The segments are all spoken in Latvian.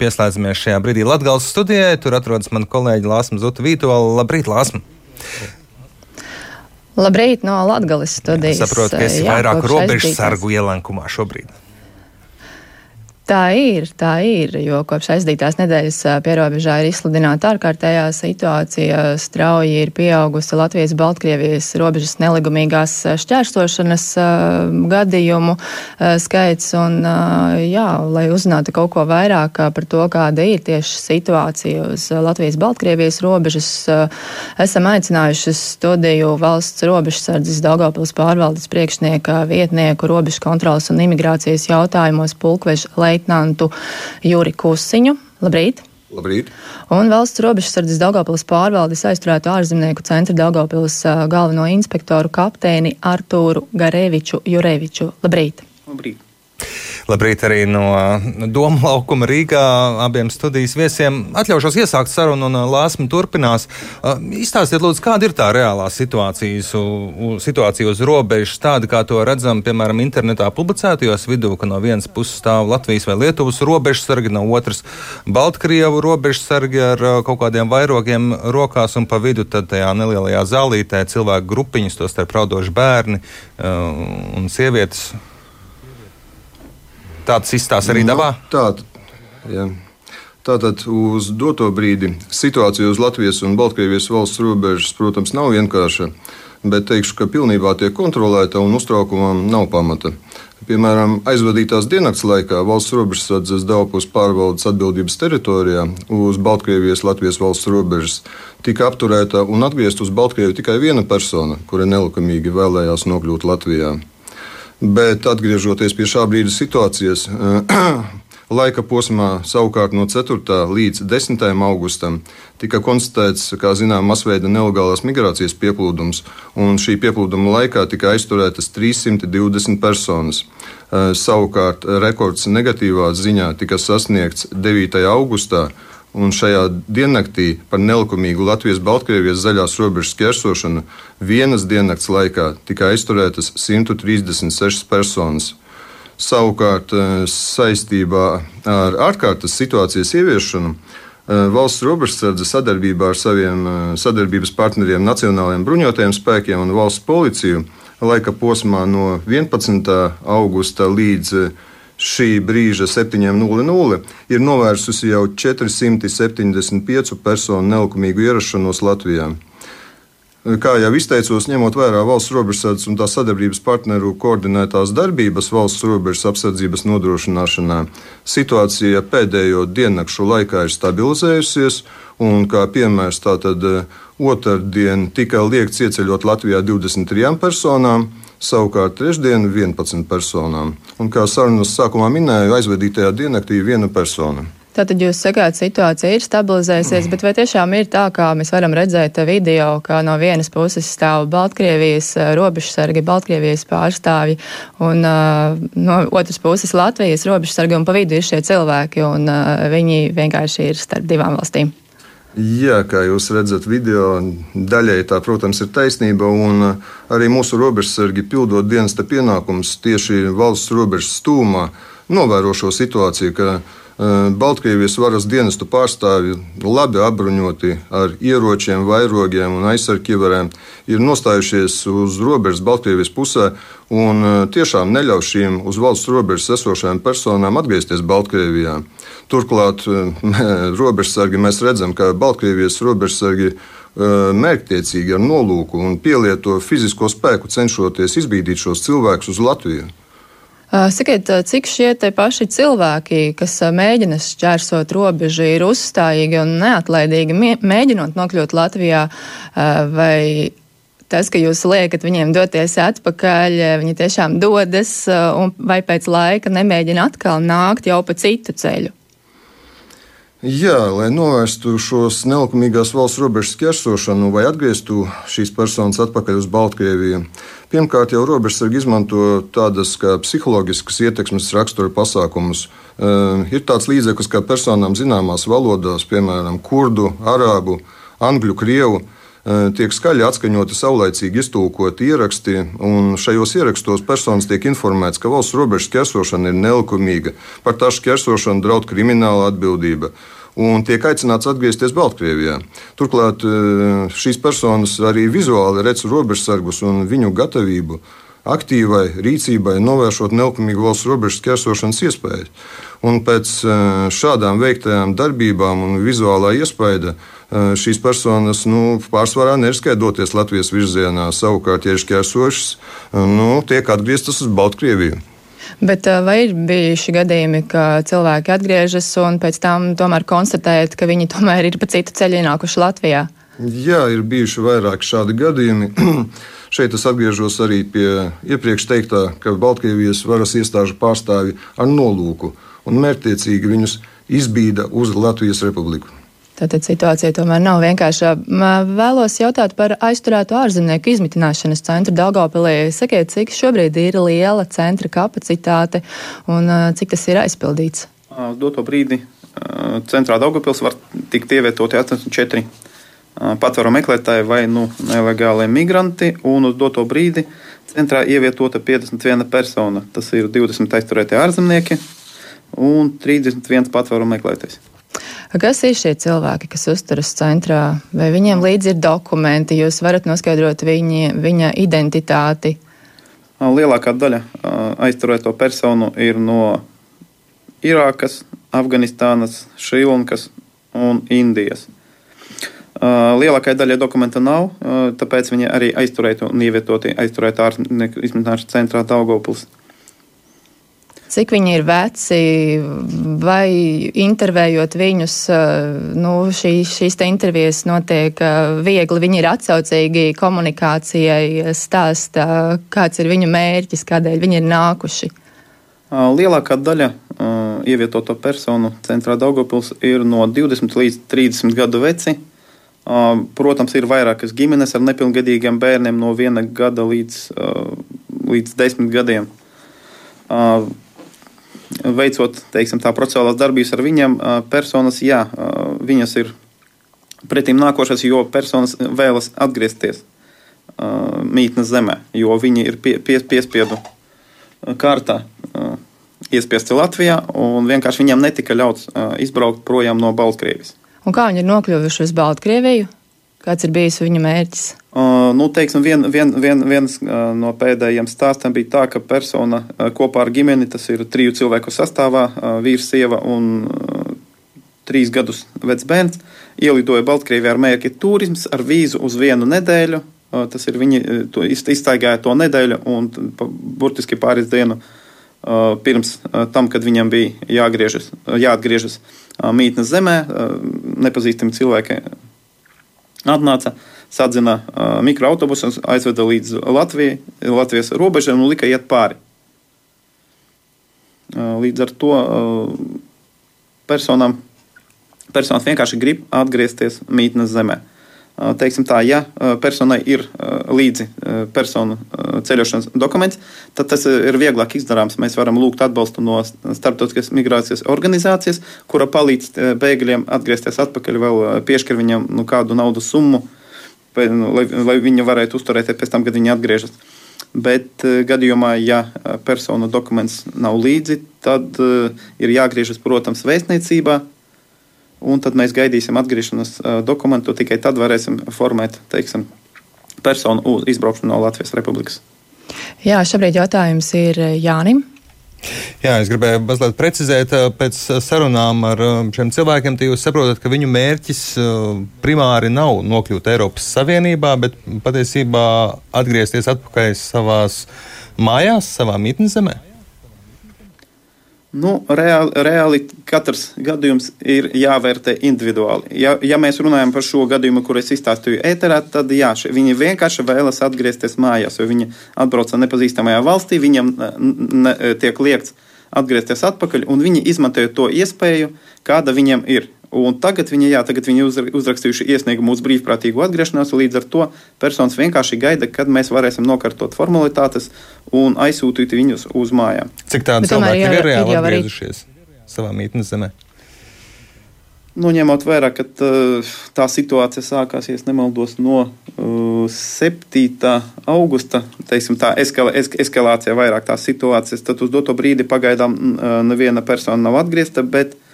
Pieslēdzamies šajā brīdī Latvijas studijai. Tur atrodas mana kolēģa Lāsma Zuta Vītola. Labrīt, Lāsma! Labrīt no Latvijas studijas. Es saprotu, ka esi jā, vairāk robežu sargu ielenkumā šobrīd. Tā ir, tā ir, jo kopš aizdītās nedēļas pierobežā ir izsludināta ārkārtējā situācija. Strauji ir pieaugusi Latvijas-Baltkrievijas robežas nelegumīgās šķērsošanas gadījumu skaits. Un, jā, lai uzzinātu kaut ko vairāk par to, kāda ir tieši situācija uz Latvijas-Baltkrievijas robežas, esam aicinājuši studiju valsts robežsardzes Daugavpils pārvaldes priekšnieka vietnieku robežu kontrolas un imigrācijas jautājumos pulkveža leitnantu Juri Kusiņu. Labrīt! Labrīt. Un valsts robežsardzes Daugavpils pārvaldes aizturētu ārzemnieku centra Daugavpils galveno inspektoru kapteini Artūru Gareviču Jureviču. Labrīt! Labrīt! Labrīt arī no Doma laukuma Rīgā abiem studijas viesiem. Atļaušos iesākt sarunu un lāsmu turpinās. Izstāstiet, lūdzu, kāda ir tā reālā situācija uz robežas, tāda kā to redzam, piemēram, internetā publicētajos vidū, ka no vienas puses stāv Latvijas vai Lietuvas robežsargi, no otras Baltkrievu robežsargi ar kaut kādiem vairogiem rokās un pa vidu tad tajā nelielajā zālītē cilvēku grupiņas, tos starp raudoši bērni un sievietes. Tāds izstāsts arī dabā? Nu, tā, jā. Tātad uz doto brīdi situācija uz Latvijas un Baltkrievijas valsts robežas, protams, nav vienkārša, bet teikšu, ka pilnībā tiek kontrolēta un uztraukumam nav pamata. Piemēram, aizvadītās diennakts laikā valsts robežsardzes Daupus pārvaldes atbildības teritorijā uz Baltkrievijas Latvijas valsts robežas tika apturēta un atgriezta uz Baltkrievi tikai viena persona, kura nelikumīgi vēlējās nokļūt Latvijā. Bet atgriežoties pie šā brīža situācijas, laika posmā savukārt no 4. līdz 10. augustam tika konstatēts, kā zinām, masveida nelegālās migrācijas pieplūdums, un šī pieplūduma laikā tika aizturētas 320 personas. Savukārt rekords negatīvā ziņā tika sasniegts 9. augustā, un šajā diennaktī par nelikumīgu Latvijas-Baltkrievijas zaļās robežas ķersošanu vienas diennakts laikā tika aizturētas 136 personas. Savukārt, eh, saistībā ar ārkārtas situācijas ieviešanu, eh, valsts robežsardze sadarbībā ar saviem eh, sadarbības partneriem, Nacionālajiem bruņotajiem spēkiem un valsts policiju laika posmā no 11. augusta līdz šī brīža 7.00 ir novērsusi jau 475 personu nelikumīgu ierašanos Latvijā. Kā jau izteicos, ņemot vērā valsts robežsardzes un tā sadarbības partneru koordinētās darbības valsts robežas apsardzības nodrošināšanā, situācija pēdējo diennakšu laikā ir stabilizējusies, un kā piemērs tātad otrdien tika liekts ieceļot Latvijā 23 personām, savukārt trešdienu 11 personām. Un kā sarunas sākumā minēju, aizvedītajā diennaktī viena persona. Tātad jūs sakāt, situācija ir stabilizējusies, bet vai tiešām ir tā, kā mēs varam redzēt video, ka no vienas puses stāv Baltkrievijas eh, robežsargi, Baltkrievijas pārstāvji, un uh, no otras puses Latvijas robežsargi, un pa vidu ir šie cilvēki, un uh, viņi vienkārši ir starp divām valstīm? Jā, kā jūs redzat, video daļai tā, protams, ir taisnība. Arī mūsu robežsargi pildot dienas pienākumus tieši valsts robežas stūmā, novēro šo situāciju, ka Eh, Baltkrievijas varas dienestu pārstāvji, labi apbruņoti ar ieročiem, vairogiem un aizsargiem, ir nostājušies uz robežas Baltkrievijas pusē un tiešām neļauj šīm uz valsts robežas esošajām personām atgriezties Baltkrievijā. Turklāt, robežsargi mēs redzam, ka Baltkrievijas robežsargi mērķtiecīgi ar nolūku un pielieto fizisko spēku cenšoties izbīdīt šos cilvēkus uz Latviju. Sakiet, cik šie te paši cilvēki, kas mēģina šķērsot robežu, ir uzstājīgi un neatlaidīgi mēģinot nokļūt Latvijā, vai tas, ka jūs liekat viņiem doties atpakaļ, viņi tiešām dodas, vai pēc laika nemēģina atkal nākt jau pa citu ceļu? Jā, lai novērstu šos nelikumīgās valsts robežas ķersošanu vai atgrieztu šīs personas atpakaļ uz Baltkrieviju, pirmkārt jau robežsargi izmanto tādas kā psiholoģiskas ietekmes rakstura pasākumus. Uh, ir tāds līdzeklis, kā personām zināmās valodās, piemēram, kurdu, arābu, angļu, krievu. Tiek skaļi atskaņoti, saulaicīgi iztulkoti ieraksti, un šajos ierakstos personas tiek informēts, ka valsts robežas ķersošana ir nelikumīga, par tā šķērsošanu draud krimināla atbildība un tiek aicināts atgriezties Baltkrievijā. Turklāt šīs personas arī vizuāli redz robežsargus un viņu gatavību aktīvai rīcībai, novēršot nelikumīgu valsts robežas ķersošanas iespējas. Un pēc šādām veiktajām darbībām un vizuālā iespaida šīs personas nu, pārsvarā neriskē doties Latvijas virzienā. Savukārt, ja ir šķērsošas, nu, tiek atgrieztas uz Baltkrieviju. Bet vai ir bijuši gadījumi, ka cilvēki atgriežas un pēc tam tomēr konstatējat, ka viņi tomēr ir pa citu ceļu ienākuši Latvijā? Jā, ir bijuši vairāki šādi gadījumi. Šeit es atgriežos arī pie iepriekš teiktā, ka Baltkrievijas varas iestāžu pārstāvji ar nolūku un mērķtiecīgi viņus izbīda uz Latvijas republiku. Tātad situācija tomēr nav vienkārša. Vēlos jautāt par aizturēto ārzemnieku izmitināšanas centru Daugopilī. Sakiet, cik šobrīd ir liela centra kapacitāte un cik tas ir aizpildīts? Uz doto brīdi centrā Daugopils var tikt ievietoti 84 patvaru meklētāji vai nu nelegāli migranti, un uz doto brīdi centrā ievietota 51 persona. Tas ir 20 aizturētie ārzemnieki un 31 patvaru meklētājs. Kas ir šie cilvēki, kas uzturas centrā? Vai viņiem līdzi ir dokumenti, jūs varat noskaidrot viņi, viņa identitāti? Lielākā daļa aizturēto personu ir no Irākas, Afganistānas, Šrilankas un Indijas. Lielākajai daļai dokumenta nav, tāpēc viņi arī aizturēti un ievietoti aizturētā ārstnieku izmitināšanas centrā Daugopils. Cik viņi ir veci, vai intervējot viņus, nu, šī, šīs te intervijas notiek viegli, viņi ir atsaucīgi komunikācijai, stāsta, kāds ir viņu mērķis, kādēļ viņi ir nākuši. Lielākā daļa ievietoto personu centrā Daugopils ir no 20 līdz 30 gadu veci. Protams, ir vairākas ģimenes ar nepilngadīgiem bērniem no viena gada līdz, līdz desmit gadiem. Veicot teiksim, tā procesuālās darbības ar viņiem, personas, jā, viņas ir pretim nākošas, jo personas vēlas atgriezties mītnes zemē, jo viņi ir pie, pie, piespiedu kārtā iespiesti Latvijā, un vienkārši viņiem netika ļauts izbraukt projām no Baltkrievijas. Un kā viņi ir nokļuvuši uz Baltkrieviju? Kāds ir bijis viņa mērķis? Uh, nu, teiksim, vien, vien, vien, viens uh, no pēdējiem stāstiem bija tā, ka persona uh, kopā ar ģimeni, tas ir triju cilvēku sastāvā, uh, vīrs, sieva un uh, trīs gadus vecs bērns, ielidoja Baltkrievijā ar mērķi turisms ar vīzu uz vienu nedēļu. Uh, tas ir viņi to iztaigāja to nedēļu un burtiski pāris dienu uh, pirms uh, tam, kad viņam bija jāgriežas, jāatgriežas mītnes zemē, nepazīstami cilvēki atnāca, sadzina mikroautobusu, aizveda līdz Latvijai, Latvijas robežai un lika iet pāri. Līdz ar to personām, personas vienkārši grib atgriezties mītnes zemē. Teiksim tā, ja personai ir līdzi personu ceļošanas dokuments, tad tas ir vieglāk izdarāms. Mēs varam lūgt atbalstu no Startautiskās migrācijas organizācijas, kura palīdz bēgļiem atgriezties atpakaļ, vēl piešķir viņam nu, kādu naudas summu, nu, lai, lai viņi varētu uzturēties pēc tam, kad viņi atgriežas. Bet gadījumā, ja personu dokuments nav līdzi, tad ir jāgriežas, protams, vēstniecībā, un tad mēs gaidīsim atgriešanās dokumentu. Tikai tad varēsim formēt teiksim, personu uz izbraukšanu no Latvijas Republikas. Jā, šobrīd jautājums ir Jānim. Jā, es gribēju mazliet precizēt, pēc sarunām ar šiem cilvēkiem, jūs saprotat, ka viņu mērķis primāri nav nokļūt Eiropas Savienībā, bet patiesībā atgriezties atpakaļ savās mājās, savā mītnes zemē. Nu, reāli, reāli katrs gadījums ir jāvērtē individuāli. Ja, ja mēs runājam par šo gadījumu, kur es izstāstīju ēterā, tad jā, viņi vienkārši vēlas atgriezties mājās, jo viņi atbrauca nepazīstamajā valstī, viņam ne, tiek liekts atgriezties atpakaļ, un viņi izmantoja to iespēju, kāda viņiem ir. Un tagad viņi, jā, tagad viņi uzrakstījuši iesniegumu uz brīvprātīgu atgriešanos, līdz ar to personas vienkārši gaida, kad mēs varēsim nokārtot formalitātes un aizsūtīt viņus uz mājām. Cik tādi cilvēki ir reāli atgriezušies savā mītnes zemē? Nu, ņemot vērā, ka tā situācija sākās, ja nemaldos, no uh, 7. augusta, teiksim, tā eskala, esk, eskalācija vairāk tās situācijas, tad uz doto brīdi pagaidām uh, neviena persona nav atgriezta, bet uh,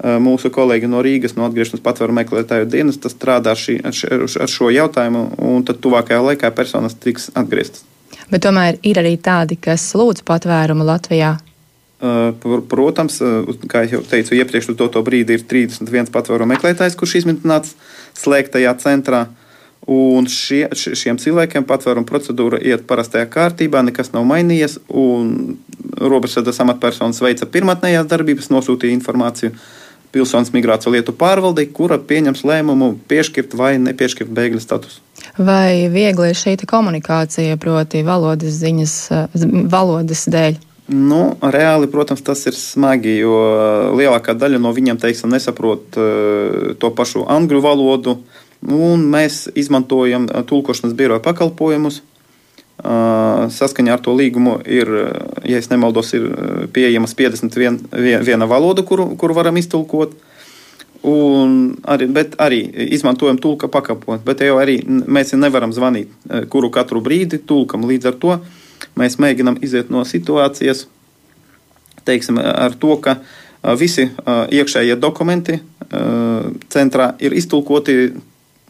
mūsu kolēģi no Rīgas, no atgriešanas patvēru meklētāju dienas, strādā šī, ar, šo jautājumu, un tad tuvākajā laikā personas tiks atgrieztas. Bet tomēr ir arī tādi, kas lūdz patvērumu Latvijā. Uh, protams, uh, kā jau teicu, iepriekš uz to brīdi ir 31 patvērumu meklētājs, kurš izmitināts slēgtajā centrā. Un šie, šiem cilvēkiem patvērumu procedūra iet parastajā kārtībā, nekas nav mainījies. Robežsardas amatpersonas veica pirmotnējās darbības, nosūtīja informāciju pilsonas migrācijas lietu pārvaldei, kura pieņems lēmumu piešķirt vai nepiešķirt bēgļu statusu. Vai viegli ir šī komunikācija, proti, valodas ziņas, valodas dēļ? Nu, reāli, protams, tas ir smagi, jo lielākā daļa no viņiem teiksim, nesaprot uh, to pašu angļu valodu. Mēs izmantojam eh, tulkošanas biroja pakalpojumus. Saskaņā ar to līgumu ir, ja nemaldos, ir pieejamas 51 valoda, kuru, kuru varam iztulkot. Arī, bet arī izmantojam tulka pakalpojumu. Bet jau arī mēs nevaram zvanīt kuru katru brīdi tulkam. Līdz ar to mēs mēģinām iziet no situācijas teiksim, ar to, ka visi iekšējie dokumenti centrā ir iztulkoti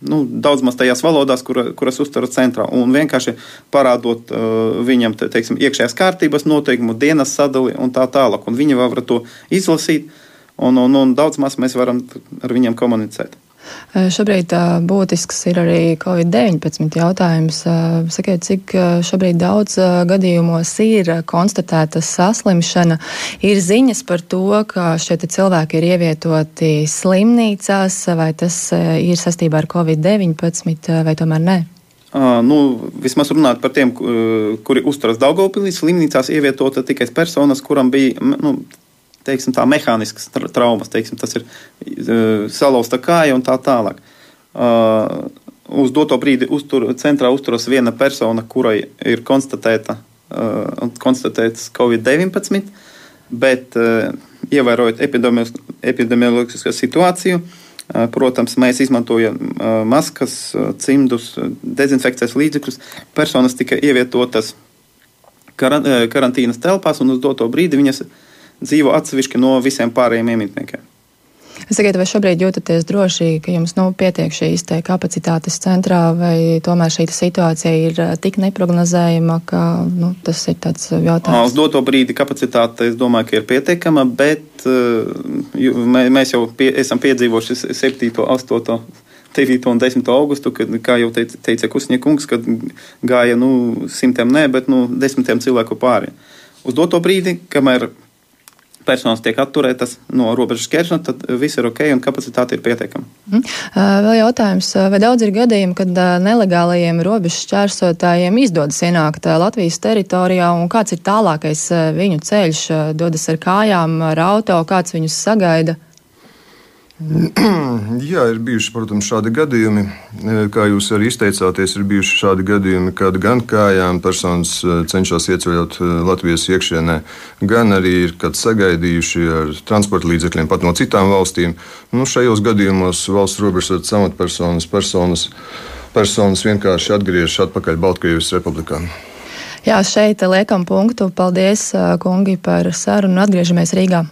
nu, daudz maz tajās valodās, kura, kuras uztver centrā. Un vienkārši parādot uh, viņam te, teiksim, iekšējās kārtības noteikumu, dienas sadali un tā tālāk. Un viņi var to izlasīt, un, un, un daudz maz mēs varam ar viņiem komunicēt. Šobrīd būtisks ir arī Covid-19 jautājums. Sakiet, cik šobrīd daudz gadījumos ir konstatēta saslimšana? Ir ziņas par to, ka šie cilvēki ir ievietoti slimnīcās, vai tas ir sastībā ar Covid-19 vai tomēr ne? Uh, nu, vismaz runāt par tiem, kuri uzturas Daugopilī, slimnīcās ievietota tikai personas, kuram bija nu, teiksim, tā, mehāniskas traumas, teiksim, tas ir uh, salauzta kāja un tā tālāk. Uh, uz doto brīdi uztur, centrā uzturas viena persona, kurai ir konstatēta, uh, konstatēts Covid-19, bet uh, ievērojot epidemioloģisko situāciju, uh, protams, mēs izmantojam uh, maskas, cimdus, dezinfekcijas līdzekļus. Personas tika ievietotas karantīnas telpās, un uz doto brīdi viņas ir dzīvo atsevišķi no visiem pārējiem iemītniekiem. Sakiet, vai šobrīd jūtaties droši, ka jums nu, pietiek šīs kapacitātes centrā, vai tomēr šī situācija ir tik neprognozējama, ka nu, tas ir tāds jautājums? Uz doto brīdi kapacitāte, es domāju, ka ir pietiekama, bet mēs jau pie, esam piedzīvojuši 7, 8. 9. un 10. augustu, kad, kā jau teica, teica Kusņiekungs, kad gāja nu, simtiem, ne, bet nu, desmitiem cilvēku pāri. Uz doto brīdi, kamēr personas tiek atturētas no robežas šķēršana, tad viss ir ok un kapacitāte ir pietiekama. Mm. Vēl jautājums, vai daudz ir gadījumi, kad nelegālajiem robežas šķērsotājiem izdodas ienākt Latvijas teritorijā un kāds ir tālākais viņu ceļš, dodas ar kājām, ar auto, kāds viņus sagaida? Jā, ir bijuši, protams, šādi gadījumi. E, kā jūs arī izteicāties, ir bijuši šādi gadījumi, kad gan kājām personas e, cenšas ieceļot e, Latvijas iekšienē, gan arī ir sagaidījuši ar transporta līdzekļiem pat no citām valstīm. Nu, šajos gadījumos valsts robežsardzes amatpersonas personas, personas vienkārši atgriežas atpakaļ Baltkrievijas republikā. Jā, šeit liekam punktu. Paldies, kungi, par sarunu. Atgriežamies Rīgā.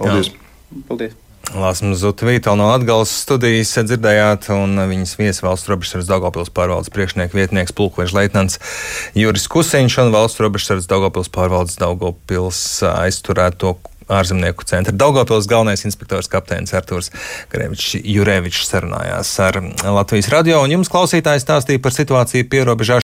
Paldies! Jā. Paldies. Lāsma Zutvīta no Atgales studijas dzirdējāt, un viņas viesi valsts robežsardzes Daugopils pārvaldes priekšnieku vietnieks pulkveža leitnants Juris Kusiņš un valsts robežsardzes Daugopils pārvaldes Daugopils aizturēto ārzemnieku centra. Daugopils galvenais inspektors kapteinis Artūrs Grevičs Jurevičs sarunājās ar Latvijas radio, un jums klausītājs stāstīja par situāciju pierobežā